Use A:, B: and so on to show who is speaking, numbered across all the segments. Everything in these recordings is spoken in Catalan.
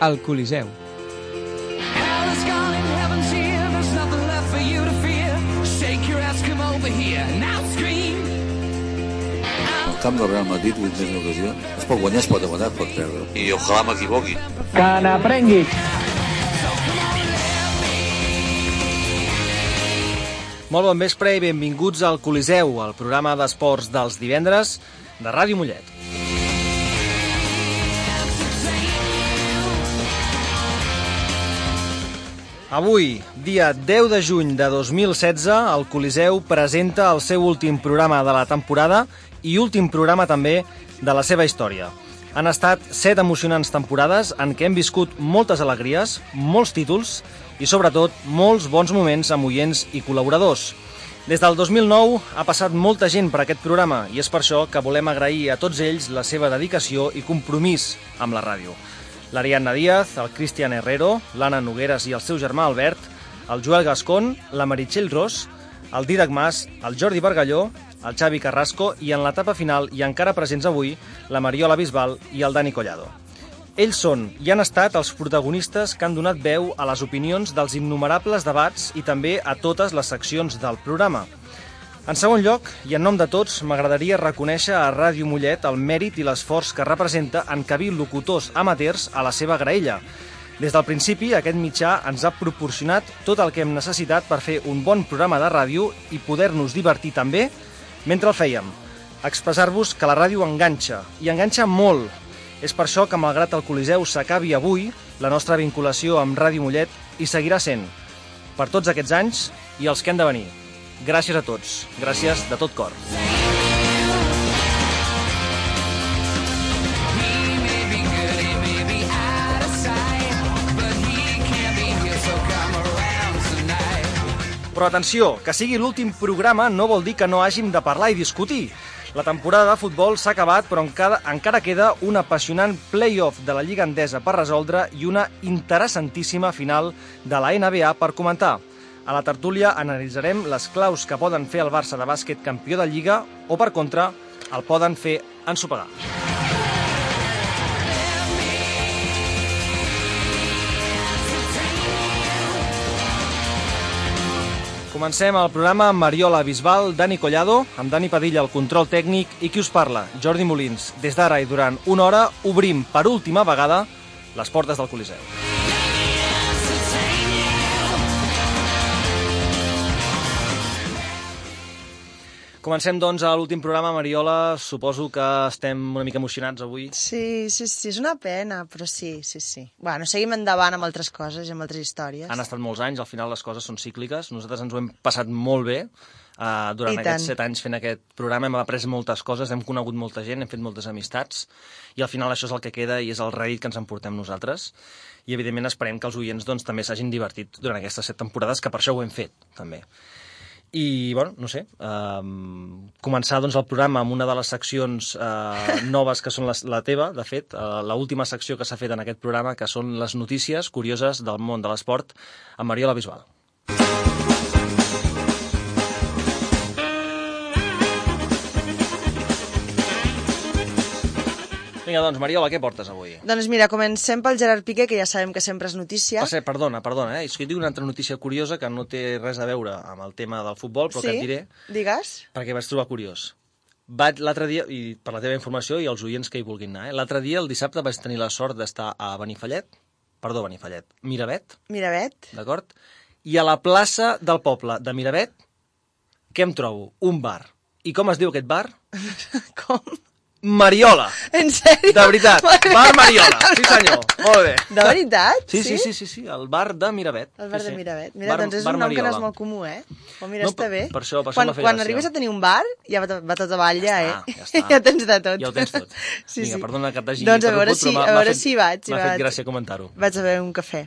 A: al Coliseu.
B: El camp del Real Madrid, vuit més una ocasió. Es pot guanyar, es pot empatar, es pot perdre.
C: I ojalà m'equivoqui.
D: Que n'aprengui.
E: Molt bon vespre i benvinguts al Coliseu, el programa d'esports dels divendres de Ràdio Mollet. Avui, dia 10 de juny de 2016, el Coliseu presenta el seu últim programa de la temporada i últim programa també de la seva història. Han estat set emocionants temporades en què hem viscut moltes alegries, molts títols i, sobretot, molts bons moments amb oients i col·laboradors. Des del 2009 ha passat molta gent per aquest programa i és per això que volem agrair a tots ells la seva dedicació i compromís amb la ràdio. L'Ariadna Díaz, el Cristian Herrero, l'Anna Nogueres i el seu germà Albert, el Joel Gascon, la Meritxell Ros, el Didac Mas, el Jordi Bargalló, el Xavi Carrasco i en l'etapa final i encara presents avui la Mariola Bisbal i el Dani Collado. Ells són i han estat els protagonistes que han donat veu a les opinions dels innumerables debats i també a totes les seccions del programa. En segon lloc, i en nom de tots, m'agradaria reconèixer a Ràdio Mollet el mèrit i l'esforç que representa encabir locutors amateurs a la seva graella. Des del principi, aquest mitjà ens ha proporcionat tot el que hem necessitat per fer un bon programa de ràdio i poder-nos divertir també mentre el fèiem. Expressar-vos que la ràdio enganxa, i enganxa molt. És per això que, malgrat el Coliseu s'acabi avui, la nostra vinculació amb Ràdio Mollet hi seguirà sent. Per tots aquests anys i els que han de venir. Gràcies a tots. Gràcies de tot cor. Però atenció, que sigui l'últim programa no vol dir que no hàgim de parlar i discutir. La temporada de futbol s'ha acabat, però encara, encara queda un apassionant play-off de la Lliga Endesa per resoldre i una interessantíssima final de la NBA per comentar. A la tertúlia analitzarem les claus que poden fer el Barça de bàsquet campió de Lliga o, per contra, el poden fer ensopegar. Comencem el programa amb Mariola Bisbal, Dani Collado, amb Dani Padilla al control tècnic i qui us parla, Jordi Molins. Des d'ara i durant una hora obrim per última vegada les portes del Coliseu. Comencem, doncs, a l'últim programa. Mariola, suposo que estem una mica emocionats avui.
F: Sí, sí, sí, és una pena, però sí, sí, sí. Bueno, seguim endavant amb altres coses i amb altres històries.
E: Han estat molts anys, al final les coses són cícliques. Nosaltres ens ho hem passat molt bé uh, durant
F: I
E: aquests
F: tant.
E: set anys fent aquest programa. Hem après moltes coses, hem conegut molta gent, hem fet moltes amistats i al final això és el que queda i és el rèdit que ens emportem nosaltres. I evidentment esperem que els oients doncs, també s'hagin divertit durant aquestes set temporades, que per això ho hem fet, també. I, bueno, no sé, um, començar doncs, el programa amb una de les seccions uh, noves que són les, la teva, de fet, uh, la última secció que s'ha fet en aquest programa, que són les notícies curioses del món de l'esport, amb Mariola Bisbal. Vinga, doncs, Mariola, què portes avui?
F: Doncs mira, comencem pel Gerard Piqué, que ja sabem que sempre és notícia.
E: Ser, perdona, perdona, eh? és que jo tinc una altra notícia curiosa que no té res a veure amb el tema del futbol, però
F: sí?
E: que et diré
F: Digues.
E: perquè vaig trobar curiós. Vaig l'altre dia, i per la teva informació i els oients que hi vulguin anar, eh? l'altre dia, el dissabte, vaig tenir la sort d'estar a Benifallet, perdó, Benifallet, Miravet,
F: Miravet.
E: d'acord? I a la plaça del poble de Miravet, què em trobo? Un bar. I com es diu aquest bar?
F: Com?
E: Mariola!
F: En sèrio?
E: De veritat, bar. Mariola, sí senyor, molt bé.
F: De veritat?
E: Sí, sí, sí, sí, sí, el bar de Miravet.
F: El bar
E: sí,
F: de. Miravet. Mira,
E: Bar-
F: doncs és un nom que no és
E: Mariola.
F: molt comú, eh? Però mira,
E: No,
F: està bé.
E: per això- per això
F: quan,
E: fet
F: quan arribes a tenir un bar, ja va, va tot avall, ja,
E: Ja
F: eh?
E: ja està.
F: ja tens de tot.
E: Ja ho tens tot.
F: sí,
E: Vinga,
F: sí.
E: perdona que t'hagi
F: Doncs a veure si, a veure
E: fet-
F: si vaig.
E: M'ha fet gràcia comentar-ho.
F: Vaig a beure un cafè.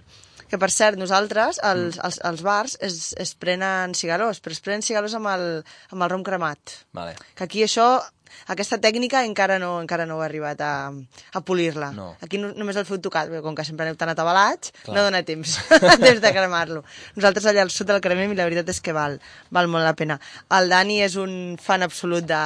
F: Que, per cert, nosaltres, els, els, els bars, es, es prenen cigalós, però es prenen cigalós amb el, amb el rom cremat.
E: Vale.
F: Que aquí això aquesta tècnica encara no, encara no he arribat a, a polir-la.
E: No.
F: Aquí no, només el feu tocat, perquè com que sempre aneu tan atabalats,
E: Clar.
F: no dona temps, temps de cremar-lo. Nosaltres allà al sud el cremem i la veritat és que val, val molt la pena. El Dani és un fan absolut de,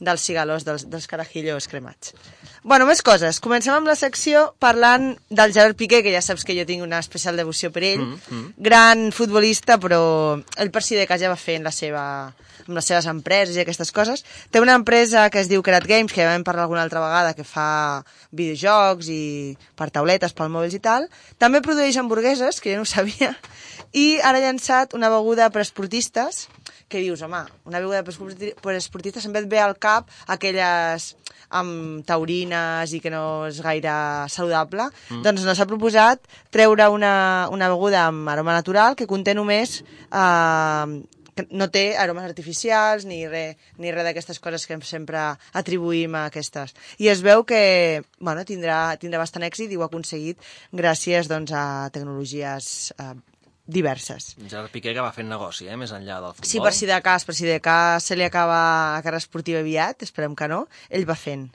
F: dels cigalós, dels, dels carajillos cremats. Bueno, més coses. Comencem amb la secció parlant del Gerard Piqué, que ja saps que jo tinc una especial devoció per ell. Mm, Gran futbolista, però ell per si de cas ja va fent la seva amb les seves empreses i aquestes coses. Té una empresa que es diu Kerat Games, que ja vam parlar alguna altra vegada, que fa videojocs i per tauletes, pel mòbils i tal. També produeix hamburgueses, que jo no ho sabia, i ara ha llançat una beguda per esportistes, que dius, home, una beguda per esporti- per esportistes em ve al cap aquelles amb taurines i que no és gaire saludable, mm. doncs no s'ha proposat treure una, una beguda amb aroma natural que conté només eh, no té aromes artificials ni res ni res d'aquestes coses que sempre atribuïm a aquestes. I es veu que bueno, tindrà, tindrà bastant èxit i ho ha aconseguit gràcies doncs, a tecnologies eh, diverses.
E: Gerard Piqué que va fent negoci, eh, més enllà del futbol.
F: Sí, per si de cas, per si de cas se li acaba la carrera esportiva aviat, esperem que no, ell va fent.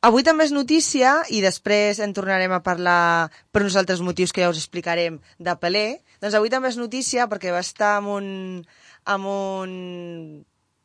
F: Avui també és notícia, i després en tornarem a parlar per uns altres motius que ja us explicarem de Pelé, doncs avui també és notícia perquè va estar en un, en un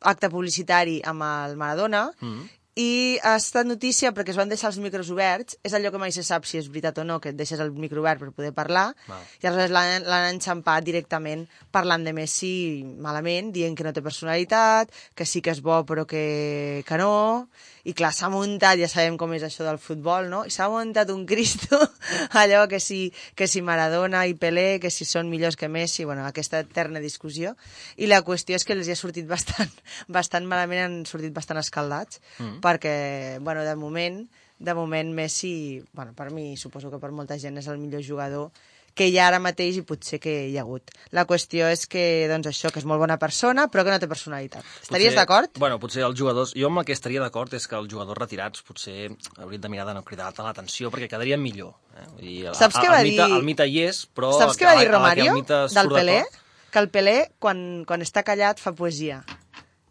F: acte publicitari amb el Maradona, mm. I ha estat notícia perquè es van deixar els micros oberts, és allò que mai se sap si és veritat o no, que et deixes el micro obert per poder parlar,
E: Val.
F: i aleshores l'han l'han enxampat directament parlant de Messi malament, dient que no té personalitat, que sí que és bo però que, que no, i clar, s'ha muntat, ja sabem com és això del futbol, no? I s'ha muntat un Cristo, allò que si, que si Maradona i Pelé, que si són millors que Messi, bueno, aquesta eterna discussió. I la qüestió és que els hi ha sortit bastant, bastant malament, han sortit bastant escaldats, mm. Perquè, bueno, de moment, de moment Messi, bueno, per mi, suposo que per molta gent és el millor jugador que hi ha ara mateix i potser que hi ha hagut. La qüestió és que, doncs això, que és molt bona persona, però que no té personalitat. Estaries d'acord?
E: Bueno, potser els jugadors... Jo amb el que estaria d'acord és que els jugadors retirats potser haurien de mirar de no cridar tant l'atenció perquè quedarien millor. Eh? Vull dir,
F: Saps què va
E: el
F: dir-
E: El mite hi és, però...
F: Saps què va dir Romario del
E: de
F: Pelé?
E: cop-
F: Que el Pelé, quan, quan està callat, fa poesia.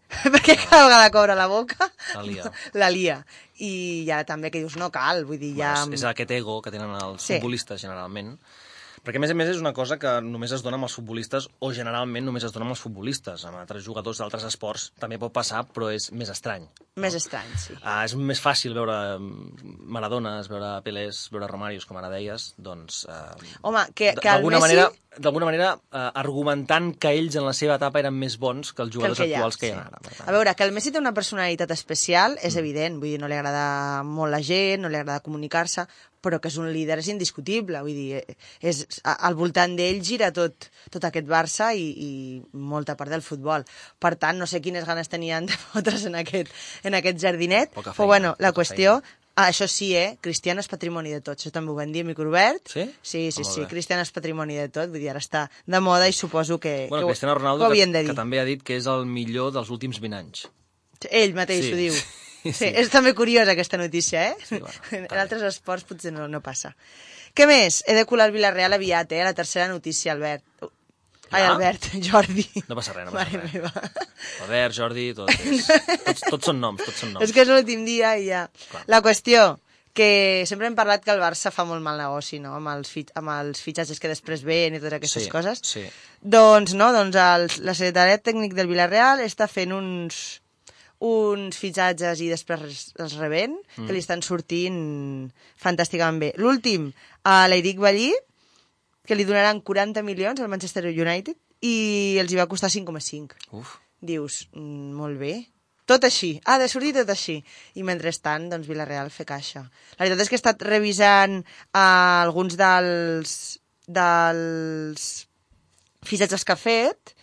F: Perquè cada vegada que obre la boca,
E: La lia.
F: la lia. I ja també que dius, no cal, vull dir, ja...
E: Bueno, és, és aquest ego que tenen els
F: Sí.
E: futbolistes, generalment. Perquè, a més a més, és una cosa que només es dona amb els futbolistes, o generalment només es dona amb els futbolistes. Amb altres jugadors d'altres esports també pot passar, però és més estrany.
F: Més estrany, sí.
E: Ah, és més fàcil veure mm, Maradones, veure Pelés, veure Romarios, com ara deies, doncs... Eh,
F: Home, que, que el Messi...
E: manera, d'alguna manera eh, argumentant que ells en la seva etapa eren més bons que els
F: que el
E: jugadors
F: que hi ha,
E: actuals que hi
F: sí.
E: ha ara. per tant.
F: A veure, que el Messi té una personalitat especial és evident, vull dir, no li agrada molt la gent, no li agrada comunicar-se, però que és un líder és indiscutible, vull dir, és, al voltant d'ell gira tot, tot aquest Barça i, i molta part del futbol. Per tant, no sé quines ganes tenien de fotre's en aquest, en aquest jardinet,
E: Poca
F: però
E: feina,
F: bueno, la qüestió... Ah, això sí, eh? Cristiano és patrimoni de tots. Això també ho van dir a microobert.
E: Sí?
F: Sí, sí, sí.
E: bé.
F: Cristiano és patrimoni de tot. Vull dir, ara està de moda i suposo que,
E: Bueno,
F: que,
E: Cristiano
F: que
E: Ronaldo,
F: ho
E: que,
F: havien de dir.
E: que també ha dit que és el millor dels últims 20 anys.
F: Ell mateix
E: Sí.
F: ho diu.
E: Sí.
F: És també curiosa aquesta notícia, eh?
E: Sí, bueno,
F: en altres esports potser no, no passa. Què més? He de colar el Villarreal aviat, eh? La tercera notícia, Albert. Ai,
E: Ja?
F: Albert, Jordi.
E: No passa res, no passa
F: Mare
E: res.
F: meva.
E: Albert, Jordi, tot és, tots, tots són noms, tots són noms.
F: És que és l'últim dia i ja.
E: Clar.
F: La qüestió, que sempre hem parlat que el Barça fa molt mal negoci, no?, amb els, fit amb els fitxatges que després ven i totes aquestes
E: sí,
F: coses.
E: Sí.
F: Doncs no, doncs el, la secretariat tècnic del Villarreal està fent uns, uns fitxatges i després els revent, mm. que li estan sortint fantàsticament bé. L'últim, a l'Eric Ballí, que li donaran 40 milions al Manchester United i els hi va costar 5,5.
E: Uf.
F: Dius, mm, molt bé. Tot així, ha de sortir tot així. I mentrestant, doncs, Villarreal fer caixa. La veritat és que he estat revisant uh, alguns dels, dels fitxatges que ha fet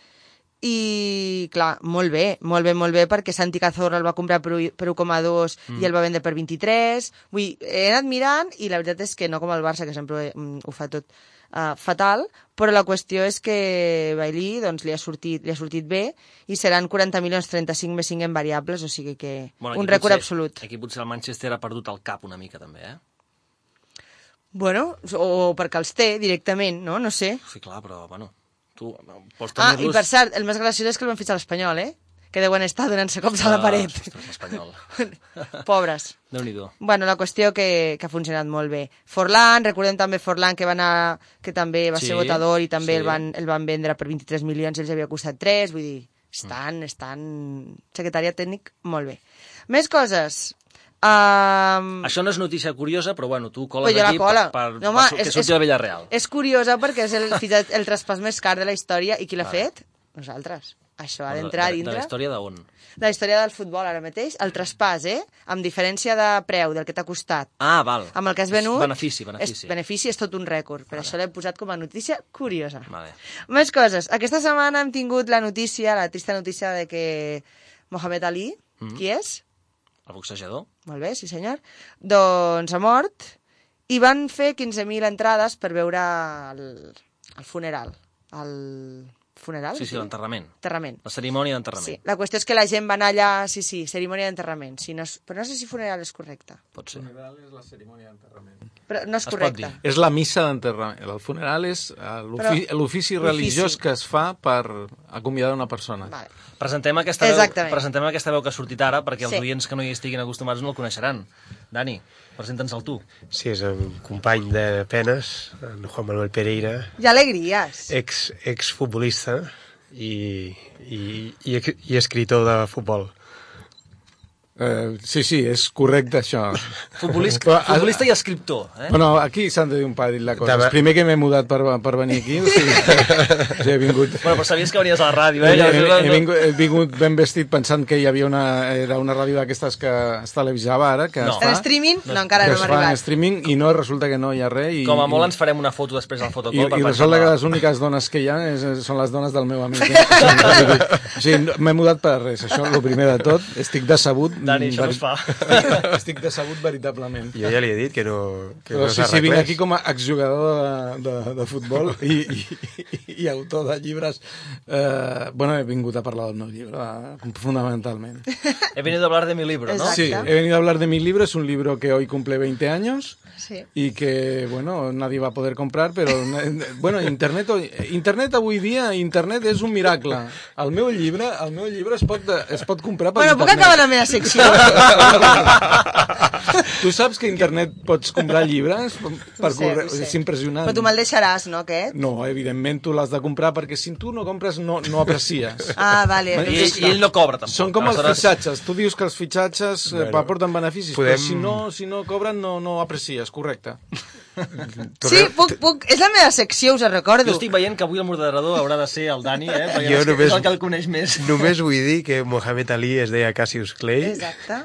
F: i, clar, molt bé, molt bé, molt bé, perquè Santi Cazorla el va comprar per, u- per 1,2 mm. i el va vendre per 23. Vull dir, he anat mirant i la veritat és que no com el Barça, que sempre mm, ho fa tot uh, fatal, però la qüestió és que Bailí doncs, li, ha sortit, li ha sortit bé i seran 40 milions 35 més 5 en variables, o sigui que
E: Bueno,
F: un rècord
E: potser-
F: absolut.
E: Aquí potser el Manchester ha perdut el cap una mica, també, eh?
F: Bueno, o perquè els té directament, no? No sé.
E: Sí, clar, però, bueno, tu pots
F: Ah, i per cert, el més graciós és que el van fitxar a l'Espanyol, eh? que deuen estar donant-se cops a la paret.
E: Ah, ostres, l'espanyol.
F: Pobres.
E: Déu-n'hi-do.
F: Bueno, la qüestió que, que ha funcionat molt bé. Forlán, recordem també Forlán, que va anar, que també va
E: Sí,
F: ser votador i també
E: sí.
F: el, van, el van vendre per 23 milions i els havia costat 3, vull dir, estan,
E: Mm.
F: estan... Secretariat tècnic, molt bé. Més coses. Um,
E: Això no és notícia curiosa, però bueno, tu coles
F: Però
E: aquí
F: cola.
E: per, per,
F: No, home,
E: per, que
F: és-
E: surti
F: és-
E: Villarreal.
F: és curiosa perquè és el, el, el traspàs més car de la història i qui l'ha fet? Nosaltres. Això ha d'entrar
E: de, de,
F: dintre
E: de la història d'on?
F: de la història del futbol ara mateix. El traspàs, eh? Amb diferència de preu del que t'ha costat
E: Ah, val.
F: amb el que has
E: És
F: venut...
E: Benefici, benefici.
F: És, benefici és tot un rècord, per això l'he posat com a notícia curiosa.
E: Vale.
F: Més coses. Aquesta setmana hem tingut la notícia, la trista notícia de que Mohamed Ali,
E: Mm.
F: qui és?
E: El boxejador?
F: Molt bé, sí senyor. Doncs ha mort i van fer 15.000 entrades per veure el, el funeral. El funeral?
E: Sí, sí, l'enterrament.
F: Enterrament.
E: La cerimònia d'enterrament.
F: Sí, la qüestió és que la gent va anar allà, sí, sí, cerimònia d'enterrament. Sí, no és, però no sé si funeral és correcte.
E: Pot ser.
A: funeral és la cerimònia d'enterrament.
F: Però no és correcte.
A: És la missa d'enterrament. El funeral és eh, l'ofici religiós que es fa per acomiadar una persona.
F: Vale.
E: Presentem aquesta, veu, presentem aquesta veu que ha sortit ara perquè els
F: Sí.
E: oients que no hi estiguin acostumats no el coneixeran. Dani, presenta'ns el tu.
C: Sí, és un company de penes, en Juan Manuel Pereira,
F: I alegries.
C: ex, exfutbolista i, i, i, ex- i escritor de futbol.
A: Eh, sí, sí, és correcte això.
E: Futbolista,
A: Però,
E: futbolista i escriptor. Eh?
A: Bueno, aquí s'han de dir un parell de coses.
C: De-
A: Primer que m'he mudat per, per venir aquí, o sigui, o sigui, he vingut...
E: Bueno, però sabies que venies a la ràdio, eh? Ja,
A: he, he, vingut, he vingut ben vestit pensant que hi havia una, era una ràdio d'aquestes que es televisava ara, que
E: No.
A: es
F: En
A: fa,
F: streaming? No, encara no hem
A: fa en
F: arribat.
A: streaming i no resulta que no hi ha res. I,
E: Com a molt
A: i-
E: ens farem una foto després del
A: I,
E: fotocol. per
A: i
E: pensar
A: resulta que
E: la-
A: les úniques dones que hi ha és, són les dones del meu amic. Eh? o sigui, no- m'he mudat per res, això el primer de tot. Estic decebut.
E: Dani, això no es fa.
A: Estic decebut veritablement.
C: Jo ja li he dit que no, que
A: Però
C: no
A: sí, sí, vinc aquí com a exjugador de, de, de futbol i, i, i autor de llibres. Eh, bueno, he vingut a parlar del meu llibre, eh, fundamentalment.
E: He venido a hablar de mi libro, ¿no?
A: Sí, he venido a hablar de mi libro, es un libro que hoy cumple 20 años
F: Sí.
A: y que, bueno, nadie va a poder comprar, pero, eh, bueno, internet, internet avui dia, internet és un miracle. El meu llibre, el meu llibre es pot, es pot comprar per
F: Bueno, puc
A: internet.
F: acabar la meva secció?
A: Tu saps que a internet pots comprar llibres per
F: Ho sé,
A: correu?
F: ho sé.
A: És impressionant.
F: Però tu me'l deixaràs, no, aquest?
A: No, evidentment tu l'has de comprar perquè si tu no compres no, no aprecies.
F: Ah, vale.
A: I-
E: I, ell, I ell no cobra, tampoc.
A: Són com els
E: Aleshores,
A: fitxatges. Tu dius que els fitxatges bueno,
C: Bueno,
A: aporten beneficis,
C: podem-
A: però si no, si no cobren no, no aprecies, correcte.
F: Sí, puc, puc... És la meva secció, us ho recordo.
E: Jo estic veient que avui el moderador haurà de ser el Dani, eh? Perquè
C: Jo
E: és,
C: només-
E: és el que el coneix més.
C: Només vull dir que Mohamed Ali es deia Cassius Clay
F: Exacte,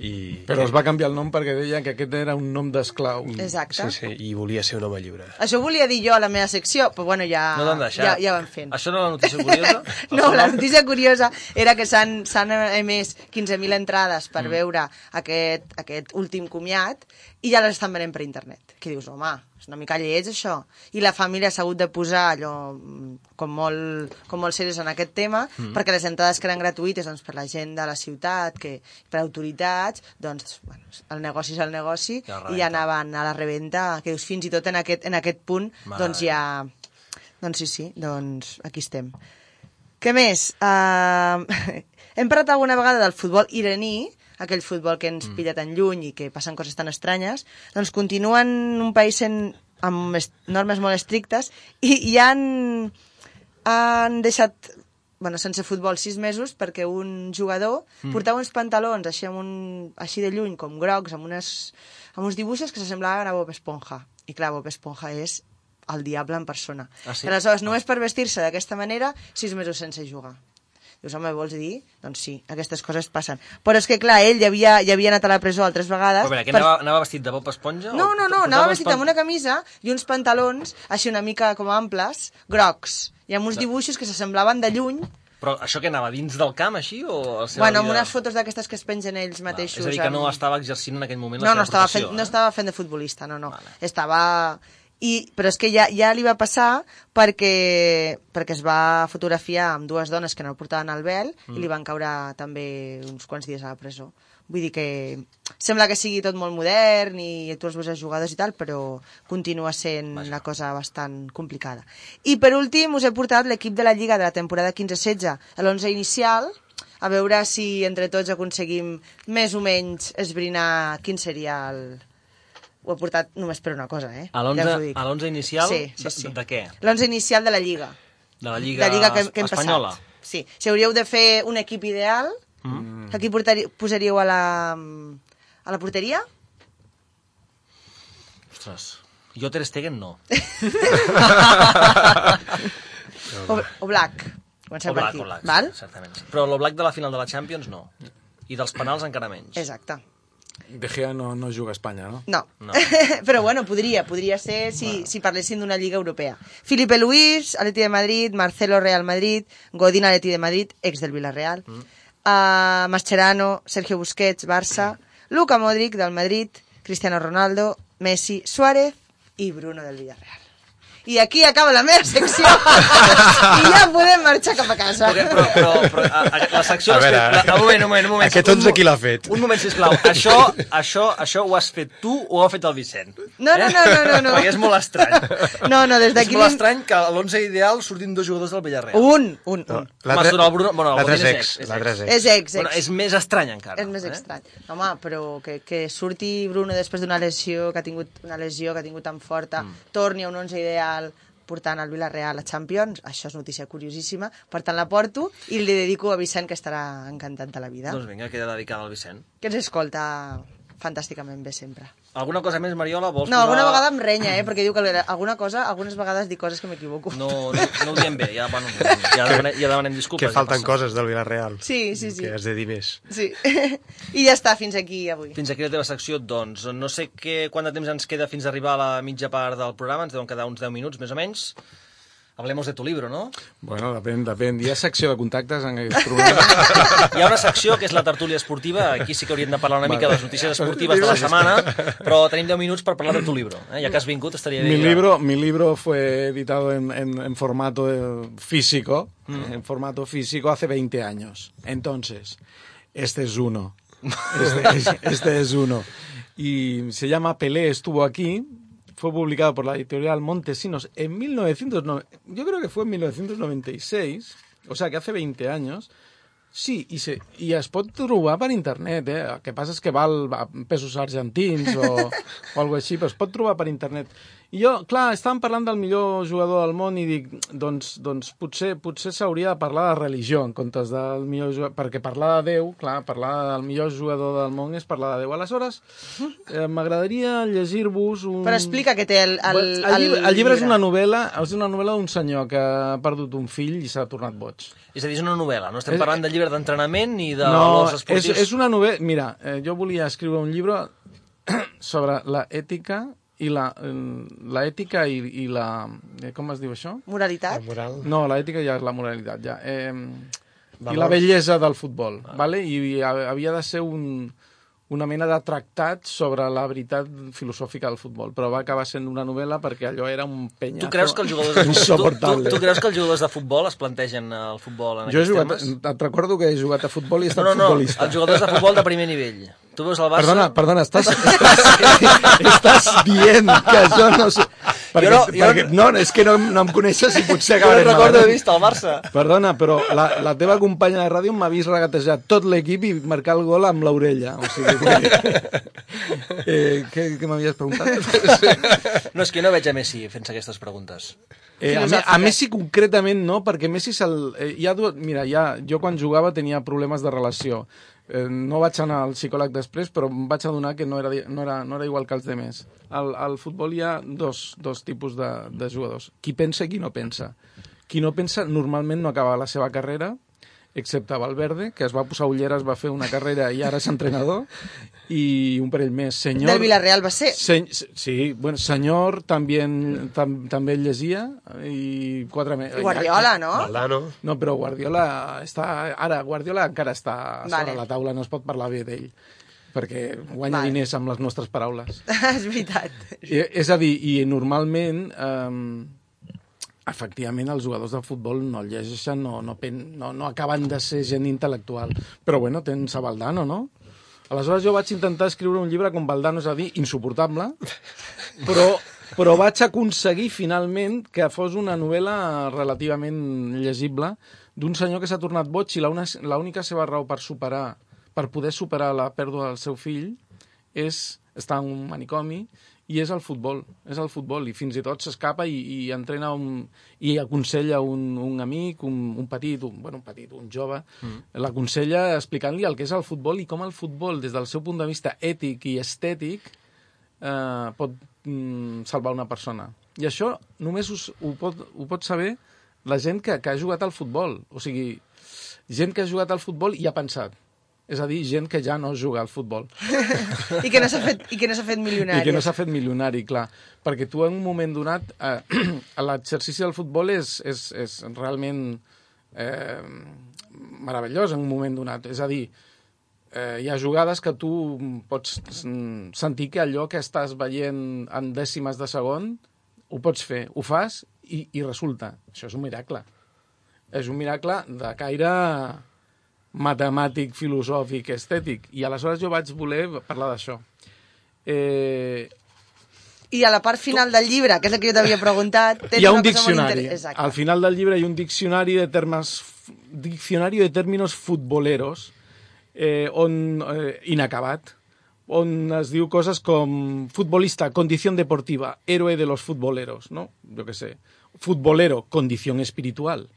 C: i,
A: Però es va canviar el nom perquè deia que aquest era un nom d'esclau.
F: exacte.
C: sí, sí, i volia ser un home lliure.
F: Això volia dir jo a la meva secció, però bueno, ja,
E: No t'han deixat.
F: ja, ja hem fet.
E: Això no és la notícia curiosa?
F: No, la notícia curiosa era que s'han s'han emès 15.000 entrades per
E: Mm.
F: veure aquest, aquest últim comiat i ja les estan venent per internet. Que dius, home, és una mica lleig això. I la família s'ha hagut de posar allò mm, com molt, com molt serios en aquest tema,
E: Mm.
F: perquè les entrades que eren gratuïtes doncs, per la gent de la ciutat, que per autoritats, doncs bueno, el negoci és el negoci i ja anaven a la reventa, que dius, fins i tot en aquest, en aquest punt,
E: Mare
F: doncs ja... Doncs sí, sí, doncs aquí estem. Què més? Uh, hem parlat alguna vegada del futbol iraní, aquell futbol que ens pilla tan lluny i que passen coses tan estranyes, doncs continuen un país sent amb normes molt estrictes i, i han, han deixat bueno, sense futbol sis mesos perquè un jugador mm. portava uns pantalons així, amb un, així de lluny, com grocs, amb, unes, amb uns dibuixos que s'assemblaven a Bob Esponja. I clar, Bob Esponja és el diable en persona.
E: Ah, sí?
F: Aleshores, només per vestir-se d'aquesta manera, sis mesos sense jugar. Dius, home, vols dir? Doncs sí, aquestes coses passen. Però és que, clar, ell ja havia, ja havia anat a la presó altres vegades...
E: Però a veure, que
F: per-
E: anava, anava vestit de Bob Esponja?
F: No, no, no, anava vestit amb una camisa i uns pantalons així una mica com amples, grocs, i amb uns dibuixos que s'assemblaven de lluny,
E: Però això que anava dins del camp, així? O la seva
F: bueno, amb unes fotos d'aquestes que es pengen ells mateixos.
E: És a dir, que no estava exercint en aquell moment
F: no,
E: la
F: no
E: seva
F: estava,
E: professió,
F: fent, no
E: eh?
F: estava fent de futbolista, no, no.
E: Vale.
F: Estava... I, però és que ja, ja li va passar perquè, perquè es va fotografiar amb dues dones que no portaven el vel mm. i li van caure també uns quants dies a la presó. Vull dir que sembla que sigui tot molt modern i tu els veus els jugadors i tal, però continua sent
E: Vaja.
F: una cosa bastant complicada. I per últim us he portat l'equip de la Lliga de la temporada 15-16, l'11 inicial, a veure si entre tots aconseguim més o menys esbrinar quin seria el... Ho he portat només per una cosa, eh?
E: A
F: Ja us ho
E: l'11
F: dic.
E: a l'11 inicial?
F: Sí, sí,
E: de,
F: sí.
E: de què?
F: L'11 inicial de la Lliga.
E: De la Lliga,
F: de la Lliga que, que hem
E: espanyola?
F: passat. Sí. Si hauríeu de fer un equip ideal,
E: Mm.
F: a qui portarí, posaríeu a la, a la porteria?
E: Ostres, jo Ter Stegen no.
F: O, o Black? Comencem
E: O
F: per
E: Black,
F: aquí.
E: o Black,
F: Val?
E: certament. Però el Black de la final de la Champions no. I dels penals encara menys.
F: Exacte.
A: De Gea no, no juga a Espanya, no?
F: No.
E: No.
F: Però bueno, podria, podria ser si, si parlessin d'una lliga europea. Felipe Luis, Atleti de Madrid, Marcelo Real Madrid, Godín Atleti de Madrid, ex del Villarreal, mm. uh, Mascherano, Sergio Busquets, Barça, Luka Modric del Madrid, Cristiano Ronaldo, Messi, Suárez i Bruno del Villarreal. I aquí acaba la meva secció i ja podem marxar cap a casa.
E: Però, però, però, però a, a, la secció...
C: A veure,
E: fet- la, un moment, un moment, un moment.
C: aquest
E: Un
C: 11
E: mo-
C: qui l'ha fet?
E: Un moment, sisplau. Això, això, això ho has fet tu o ho ha fet el Vicent?
F: No, no, no, no, no, no.
E: Perquè és molt estrany.
F: No, no, des
E: És
F: d'aquí...
E: molt
F: li-
E: estrany que a l'11 ideal surtin dos jugadors del Villarreal.
F: Un, un, un.
E: Surt el Bruno- bueno,
C: L'altre és
E: és
C: ex.
E: és
C: L'altre és ex.
F: És ex, ex.
E: Bueno, és més estrany encara.
F: És més
E: eh?
F: estrany. Home, però que, que surti Bruno després d'una lesió, que ha tingut una lesió que ha tingut tan forta, mm. torni a un 11 ideal portant el Villarreal a Champions, això és notícia curiosíssima, per tant la porto i li dedico a Vicent, que estarà encantat de la vida,
E: Doncs vinga, queda dedicada al Vicent.
F: que ens escolta fantàsticament bé sempre.
E: Alguna cosa més, Mariola? Vols
F: No,
E: posar...
F: alguna vegada em renya, eh, perquè diu que alguna cosa, algunes vegades dic coses que m'equivoco.
E: No, no, no ho diem bé, ja, bueno, ja, demanem, ja demanem disculpes.
C: Que
E: ja
C: falten
E: passa.
C: coses del Villarreal.
F: Sí, sí, sí.
C: Que has de dir més.
F: Sí. I ja està, fins aquí avui.
E: Fins aquí la teva secció, doncs. No sé què, quant de temps ens queda fins a arribar a la mitja part del programa, ens deuen quedar uns 10 minuts, més o menys. Hablemos de tu libro, no?
A: Bueno, depèn, depèn. Hi ha secció de contactes en aquest programa.
E: Hi ha una secció que és la tertúlia esportiva, aquí sí que hauríem de parlar una mica de les notícies esportives de la setmana, però tenim 10 minuts per parlar de tu libro. Eh? Ja que has vingut, estaria bé.
A: Mi libro, mi libro fue editado en, en- en formato físico, en formato físico hace 20 años. Entonces, este es uno. Este, es- este es uno. Y se llama Pelé estuvo aquí. Fue publicado por la editorial Montesinos en 1909. Yo creo que fue en 1996, o sea que hace 20 años. Sí, i, se, i es pot trobar per internet, eh? Que passa és que val a pesos argentins o, o alguna així, però es pot trobar per internet. I jo, clar, estàvem parlant del millor jugador del món i dic, doncs, doncs potser potser s'hauria de parlar de religió en comptes del millor jugador, perquè parlar de Déu, clar, parlar del millor jugador del món és parlar de Déu. Aleshores, eh, m'agradaria llegir-vos un...
F: Però explica què té el, el,
A: el, el, llibre, el llibre és una novel·la, és una novel·la d'un senyor que ha perdut un fill i s'ha tornat boig.
E: És a dir, és una novel·la, no estem
A: És-
E: parlant de llibre d'entrenament ni de
A: no,
E: valors
A: és, és una novel·la... Mira, eh, jo volia escriure un llibre sobre la ètica i la, eh, la ètica i, i la... Eh, com es diu això?
F: Moralitat?
C: Moral.
A: No, la ètica ja és la moralitat, ja. Eh, I la bellesa del futbol, vale? I ha- havia de ser un, una mena de tractat sobre la veritat filosòfica del futbol, però va acabar sent una novel·la perquè allò era un penyazo
E: Tu creus que els jugadors de futbol, tu, tu, tu creus que els jugadors de futbol es plantegen el futbol en
A: Jo he
E: aquests
A: jugat,
E: termes?
A: et recordo que he jugat a futbol i he estat
E: No, no, no,
A: futbolista.
E: els jugadors de futbol de primer nivell. Tu veus el Barça...
A: Perdona, perdona, estàs, estàs, estàs dient que jo no sé... Perquè,
E: Jo no- jo
A: perquè, no, és que no, no em coneixes i potser
E: Jo no
A: acabarem
E: recordo haver vist el Barça.
A: Perdona, però la, la teva companya de ràdio m'ha vist regatejar tot l'equip i marcar el gol amb l'orella. O sigui, que... eh, què, què m'havies preguntat?
E: No, és que no veig a Messi fent-se aquestes preguntes.
A: Eh, a, a Messi concretament no, perquè Messi se'l... Eh, hi ha dues, mira, ja, jo quan jugava tenia problemes de relació. Eh, no vaig anar al psicòleg després, però em vaig adonar que no era, no era, no era igual que els demés. Al, al futbol hi ha dos, dos tipus de, de jugadors. Qui pensa i qui no pensa. Qui no pensa normalment no acaba la seva carrera, excepte Valverde, que es va posar ulleres, va fer una carrera i ara és entrenador, i un parell més. Senyor...
F: Del Villarreal va ser.
A: Se, sí, bueno, senyor també, tam, també el llegia i quatre més.
F: Guardiola, no?
C: Valdano.
A: No, però Guardiola està... Ara, Guardiola encara està
F: Vale.
A: sobre la taula, no es pot parlar bé d'ell perquè guanya
F: Vale.
A: diners amb les nostres paraules.
F: és veritat.
A: I, és a dir, i normalment, eh, efectivament, els jugadors de futbol no llegeixen, no, no, pen, no, no acaben de ser gent intel·lectual. Però bueno, tens a Valdano, no? Aleshores jo vaig intentar escriure un llibre com Valdano, és a dir, insuportable, però, però vaig aconseguir finalment que fos una novel·la relativament llegible d'un senyor que s'ha tornat boig i l'única seva raó per superar, per poder superar la pèrdua del seu fill és estar en un manicomi i és el futbol, és el futbol i fins i tot s'escapa i, i entrena un, i aconsella un, un amic, un, un petit, un, bueno, un petit, un jove, mm. l'aconsella explicant-li el que és el futbol i com el futbol, des del seu punt de vista ètic i estètic, eh, pot mm, salvar una persona. I això només us, ho, pot, ho pot saber la gent que, que ha jugat al futbol. O sigui, gent que ha jugat al futbol i ha pensat. És a dir, gent que ja no juga al futbol.
F: I que no s'ha fet, i que no fet milionari.
A: I que no s'ha fet milionari, clar. Perquè tu en un moment donat, eh, l'exercici del futbol és, és, és realment eh, meravellós en un moment donat. És a dir, eh, hi ha jugades que tu pots sentir que allò que estàs veient en dècimes de segon ho pots fer, ho fas i, i resulta. Això és un miracle. És un miracle de caire matemàtic, filosòfic, estètic. I aleshores jo vaig voler parlar d'això. Eh,
F: I a la part final del llibre, que és el que jo t'havia preguntat,
A: hi ha un
F: cosa molt
A: diccionari. Al final del llibre hi ha un diccionari de termes diccionari de términos futboleros eh, on, eh, inacabat on es diu coses com futbolista, condició deportiva, héroe de los futboleros, no? Jo què sé. Futbolero, condició espiritual.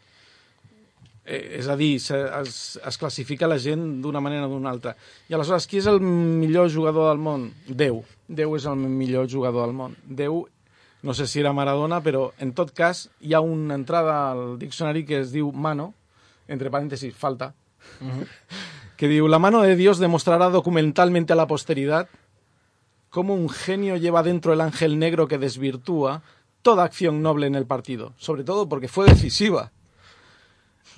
A: Eh, és a dir, se, es, es classifica la gent d'una manera o d'una altra. I aleshores, qui és el millor jugador del món? Déu. Déu és el millor jugador del món. Déu, no sé si era Maradona, però en tot cas hi ha una entrada al diccionari que es diu mano, entre paréntesis, falta, que diu, la mano de Dios demostrará documentalmente a la posteridad cómo un genio lleva dentro el ángel negro que desvirtúa toda acción noble en el partido, sobre todo porque fue decisiva.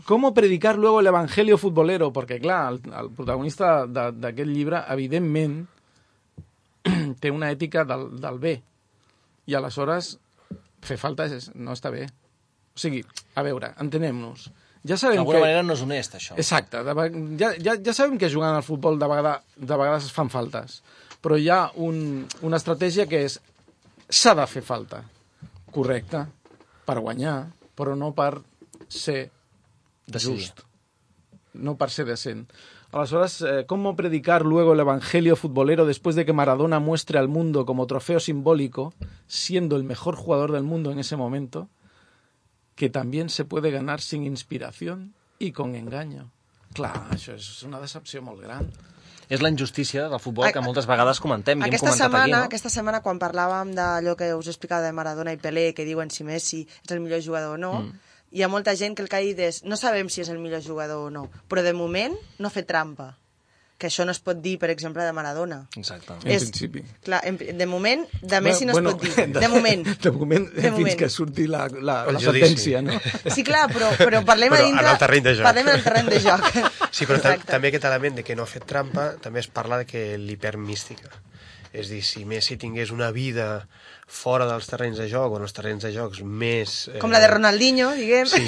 A: ¿Cómo predicar luego el evangelio futbolero? Perquè, clar, el, el protagonista de- d'aquest llibre, evidentment, té una ètica del, del bé. I aleshores, fer falta és, no està bé. O sigui, a veure, entenem-nos. Ja sabem
E: D'alguna
A: que...
E: manera no és honest, això.
A: Exacte. De, ja, ja, ja sabem que jugant al futbol de, vegada, de vegades es fan faltes, però hi ha un, una estratègia que és s'ha de fer falta. Correcte. Per guanyar, però no per ser
E: Decidir.
A: just. No per ser decent. Aleshores, eh, ¿cómo predicar luego el evangelio futbolero después de que Maradona muestre al mundo como trofeo simbólico, siendo el mejor jugador del mundo en ese momento, que también se puede ganar sin inspiración y con engaño? Clar, això és una decepció molt gran.
E: És la injustícia del futbol que moltes vegades comentem i hem
F: Aquesta
E: comentat
F: setmana,
E: aquí, no?
F: aquesta setmana, quan parlàvem d'allò que us explicava de Maradona i Pelé, que diuen si Messi és el millor jugador o no, mm. Hi ha molta gent que el que ha dit és no sabem si és el millor jugador o no, però de moment no fet trampa. Que això no es pot dir, per exemple, de Maradona.
E: Exacte.
A: En principi.
F: Clar, en, de moment, de Messi no
A: Bueno,
F: es pot dir. De moment.
A: De moment,
F: De
A: fins
F: moment.
A: que surti la, la,
C: El
A: la sentència, no?
F: Sí, clar, però, però parlem
C: Però
F: a dintre...
C: en el terreny de joc.
F: Parlem en el terreny de joc.
C: Sí, però ta
F: Exacte.
C: també aquest element de que no ha fet trampa també es parla de que l'hipermística. És dir, si Messi tingués una vida fora dels terrenys de joc o en els terrenys de jocs més... eh,
F: Com la de Ronaldinho, diguem.
C: Sí,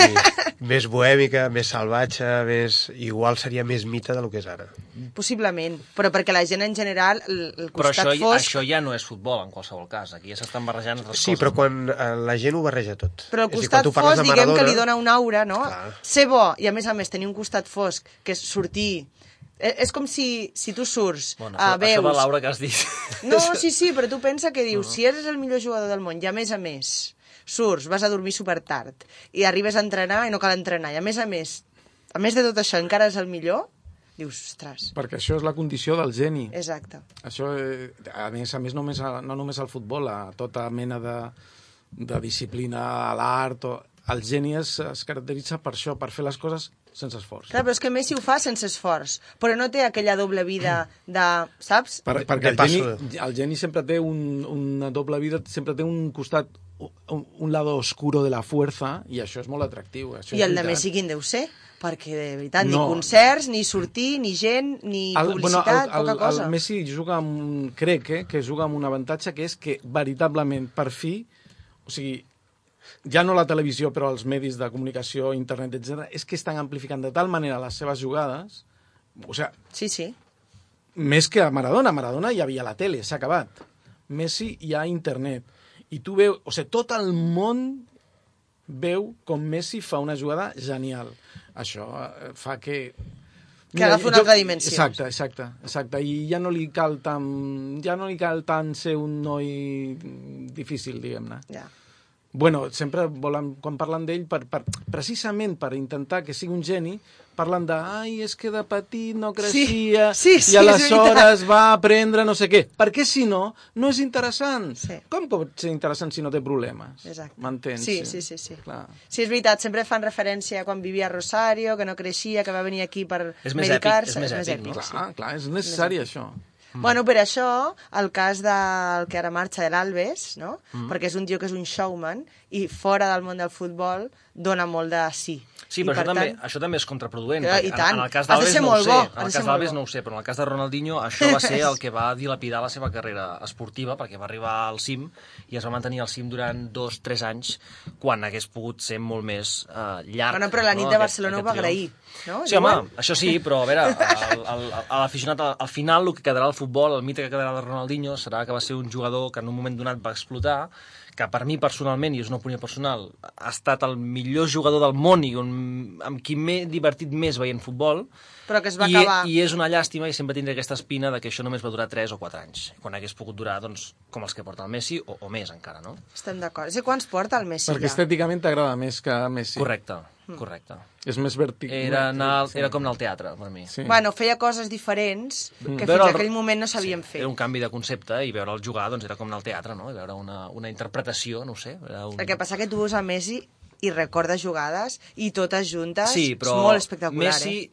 C: més bohèmica, més salvatge, més... igual seria més mite del que és ara.
F: Possiblement, però perquè la gent en general, el, el
E: Però
F: costat
E: això,
F: fosc...
E: això ja no és futbol, en qualsevol cas. Aquí ja s'estan barrejant altres
C: Sí,
E: coses.
C: però quan eh, la gent ho barreja tot.
F: Però el
C: dir,
F: costat
C: parles
F: fosc,
C: de
F: diguem que
C: Maradona-
F: li dona una aura, no?
C: Clar.
F: Ser bo, i a més a més tenir un costat fosc, que és sortir... Eh, És com si, si tu surts
E: Bueno,
F: a
E: això,
F: veus...
E: això de Laura que has dit...
F: No, sí, sí, però tu pensa que dius, si eres el millor jugador del món i a més a més surts, vas a dormir super tard i arribes a entrenar i no cal entrenar i a més a més, a més de tot això encara és el millor, dius, ostres,
A: Perquè això és la condició del geni.
F: exacte.
A: Això, eh, a més a més, només a, no només al futbol, a tota mena de, de disciplina, a l'art... o- El geni es, es caracteritza per això, per fer les coses sense esforç.
F: Clar, però és que Messi ho fa sense esforç, però no té aquella doble vida de, saps?
A: Per, perquè el geni, el geni sempre té un, una doble vida, sempre té un costat, un, un lado oscuro de la fuerza, i això és molt atractiu. Això
F: I el de. Messi quin deu ser? Perquè, de veritat, ni
A: No.
F: concerts, ni sortir, ni gent, ni
A: El,
F: publicitat,
A: bueno, el, el,
F: poca cosa.
A: el Messi juga amb un, crec eh, que juga amb un avantatge que és que veritablement per fi, o sigui, ja no la televisió però els medis de comunicació, internet, etc, és que estan amplificant de tal manera les seves jugades, o sigui,
F: Sí, sí.
A: més que a Maradona. Maradona hi havia la tele, s'ha acabat. Messi hi ha internet. I tu veus, o sigui, tot el món veu com Messi fa una jugada genial. Això eh, fa que...
F: Que agafi una
A: jo-
F: altra dimensió.
A: Exacte, exacte, exacte. I ja no li cal tant, ja no li cal tant ser un noi difícil, diguem-ne.
F: Ja.
A: Bueno, sempre volen, quan parlen d'ell, per, per, precisament per intentar que sigui un geni, parlen de, ai, és que de petit no creixia
F: Sí, sí,
A: i
F: és
A: aleshores va aprendre no sé què. Perquè si no, no és interessant.
F: Sí.
A: Com pot ser interessant si no té problemes?
F: Exacte.
A: M'entens?
F: Sí, sí, sí, sí.
A: Clar.
F: Sí, és veritat, sempre fan referència a quan vivia a Rosario, que no creixia, que va venir aquí per
E: És més
F: medicar-se.
E: èpic, és més èpic, no?
A: Clar, clar, és necessari això.
F: Bueno, per això, el cas del que ara marxa de l'Alves, no?
E: Mm.
F: Perquè és un tio que és un showman i fora del món del futbol dona molt de sí.
E: Sí, però
F: per
E: això, també,
F: tant,
E: això també és contraproduent. Perquè
F: i tant.
E: En, en el cas d'Alves no ho sé.
F: bo,
E: En el cas d'Alves no ho sé, però en el cas de Ronaldinho això va ser el que va dilapidar la seva carrera esportiva perquè va arribar al cim i es va mantenir al cim durant dos, tres anys quan hagués pogut ser molt més uh, llarg.
F: Bueno, però la nit
E: no,
F: de
E: aquest-
F: Barcelona ho
E: aquest
F: va agrair, no?
E: Sí, home, això sí, però a veure, l'aficionat, al, al final el que quedarà al futbol, el mite que quedarà de Ronaldinho serà que va ser un jugador que en un moment donat va explotar, que per mi personalment, i és una opinió personal, ha estat el millor jugador del món i un, amb qui m'he divertit més veient futbol,
F: Però que es va
E: I,
F: acabar.
E: I és una llàstima i sempre tindré aquesta espina de que això només va durar 3 o 4 anys, quan hagués pogut durar, doncs, com els que porta el Messi, o, o més encara, no?
F: Estem d'acord. Que quants porta el Messi
A: Perquè
F: ja?
A: estèticament t'agrada més que Messi.
E: Correcte. Correcte.
A: És més vertic.
E: Era, anar, al- era com anar al teatre, per mi.
A: Sí.
F: Bueno, feia coses diferents que fins
E: Veure
F: a
E: el-
F: aquell moment no sabíem fer.
E: Era un canvi de concepte i veure'l jugar doncs, era com anar al teatre, no? I veure una, una interpretació, no ho sé. Era un...
F: El que passa que tu veus a Messi i recordes jugades i totes juntes.
E: Sí, però
F: És molt espectacular,
E: Messi,
F: eh?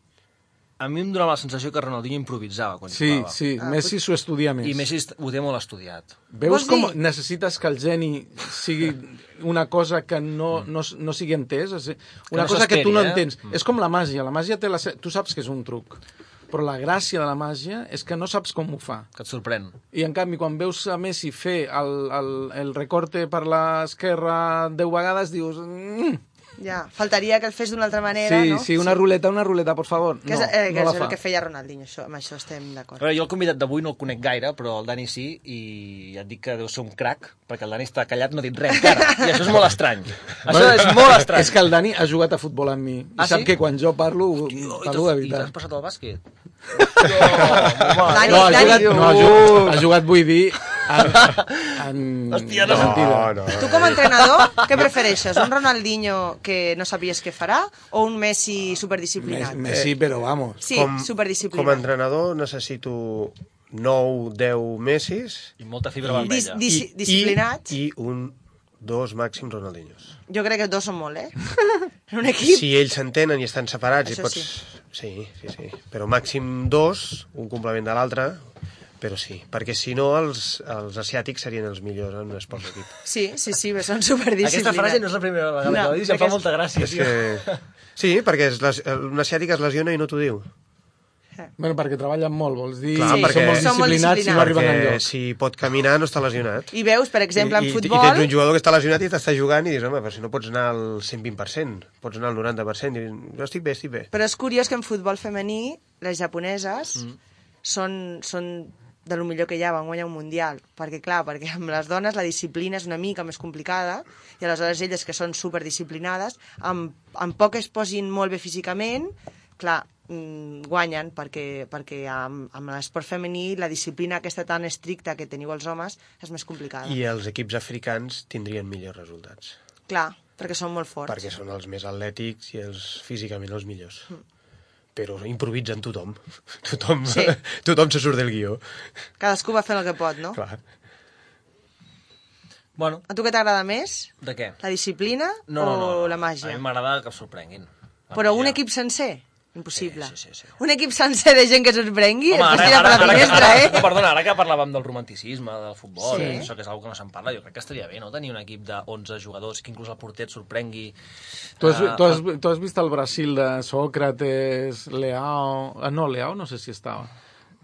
E: A mi em donava la sensació que Ronaldinho improvisava quan
A: Sí,
E: jugava.
A: sí,
F: Ah,
A: Messi s'ho estudia més.
E: I Messi ho té molt estudiat.
A: Veus
F: Vols
A: com
F: dir?
A: necessites que el geni sigui una cosa que no, no, no sigui entès? Una
E: no
A: cosa que tu no
E: eh?
A: entens. És com la màgia. La màgia té la... se- Tu saps que és un truc. Però la gràcia de la màgia és que no saps com ho fa.
E: Que et sorprèn.
A: I en canvi, quan veus a Messi fer el, el, el recorte per l'esquerra deu vegades, dius... Mm,
F: Ja, faltaria que el fes d'una altra manera,
A: sí,
F: no?
A: sí, una ruleta, una ruleta, por favor.
F: Que és,
A: no,
F: eh, que
A: no
F: és el que feia Ronaldinho, això, amb això estem d'acord.
E: jo el convidat d'avui no el conec gaire, però el Dani sí, i ja et dic que deu ser un crac, perquè el Dani està callat, no ha dit res encara. I això és molt estrany. Això és molt estrany.
A: És que el Dani ha jugat a futbol amb mi. I
E: Ah,
A: sap
E: sí?
A: que quan jo parlo,
E: i
A: parlo de
E: t'has- I t'has
A: veritat.
E: passat al bàsquet?
F: Dani,
A: No, ha
F: Dani,
A: jugat, no, ha jugat, ha jugat, vull dir, en, en
E: Hòstia, no.
A: mentida.
C: no.
F: Tu com a entrenador, què prefereixes? Un Ronaldinho que no sabies què farà o un Messi superdisciplinat?
A: Messi, Messi, però vamos.
F: Sí,
C: com,
F: superdisciplinat.
C: com a entrenador necessito 9, 10 Messis
E: I molta fibra
F: Dis,
E: vermella.
F: dis, disciplinats.
C: i, i un, dos màxim Ronaldinhos.
F: Jo crec que dos són molt, eh? En un equip.
C: Si ells s'entenen i estan separats
F: Això
C: i pots... Sí, sí, sí. Però màxim dos, un complement de l'altre, però sí. Perquè si no, els, els asiàtics serien els millors en un esport d'equip.
F: Sí, sí, sí, bé, són superdisciplinats.
E: Aquesta frase no és la primera vegada
F: No,
E: que la dius, em fa
F: és-
E: molta gràcia,
C: És que... Sí, perquè es, les, un asiàtic es lesiona i no t'ho diu.
A: Bueno, perquè treballen molt, vols dir,
C: Clar,
A: sí,
C: perquè-
A: són molt
F: Són molt
A: disciplinats i no arriben
C: perquè
A: enlloc.
C: si pot caminar no està lesionat.
F: I veus, per exemple, en
C: I, i,
F: futbol...
C: I tens un jugador que està lesionat i t'està jugant i dius, home, però si no pots anar al 120%, pots anar al 90%, i dius, jo estic bé, estic bé.
F: Però és curiós que en futbol femení les japoneses mm. són, són de lo millor que hi ha, van guanyar un mundial. Perquè, clar, perquè amb les dones la disciplina és una mica més complicada i aleshores elles, que són superdisciplinades, amb, amb poc es posin molt bé físicament, clar, mm, guanyen perquè, perquè amb, amb l'esport femení la disciplina aquesta tan estricta que teniu els homes és més complicada.
C: I els equips africans tindrien millors resultats,
F: Clar, perquè són molt forts.
C: perquè són els més atlètics i els físicament els millors. Però improvisen tothom. Tothom,
F: Sí.
C: tothom se surt del guió.
F: Cadascú va fent el que pot, no?
C: Clar.
E: Bueno,
F: A tu què t'agrada més?
E: de què?
F: La disciplina
E: No, no, no.
F: o la
E: A
F: màgia?
E: mi m'agrada que sorprenguin.
F: Però un
E: Ja.
F: equip sencer? Impossible.
E: Sí, sí, sí, sí.
F: Un equip sencer de gent que Home,
E: ara,
F: tira per la
E: ara, ara,
F: finestra,
E: ara,
F: eh?
E: no, perdona, ara que parlàvem del romanticisme, del futbol,
F: Sí.
E: sí. això que és una que no se'n parla, jo crec que estaria bé, no?, tenir un equip de 11 jugadors, que inclús el porter et sorprengui...
A: Tu has,
E: eh,
A: tu, has, tu has vist el Brasil de Sócrates, Leao... Ah, no, Leao no sé si estava.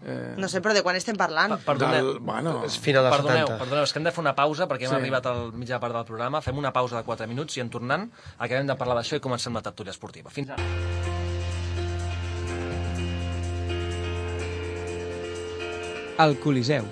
A: Eh,
F: No sé, però de quan estem parlant?
E: Pa- Perdoneu,
A: del, bueno,
C: És final dels
E: perdoneu,
C: 70.
E: perdoneu, és que hem de fer una pausa perquè hem
A: Sí.
E: arribat al mitjà part del programa, fem una pausa de 4 minuts i en tornant acabem de parlar d'això i comencem la tertúlia esportiva. Fins ara.
D: El Coliseu,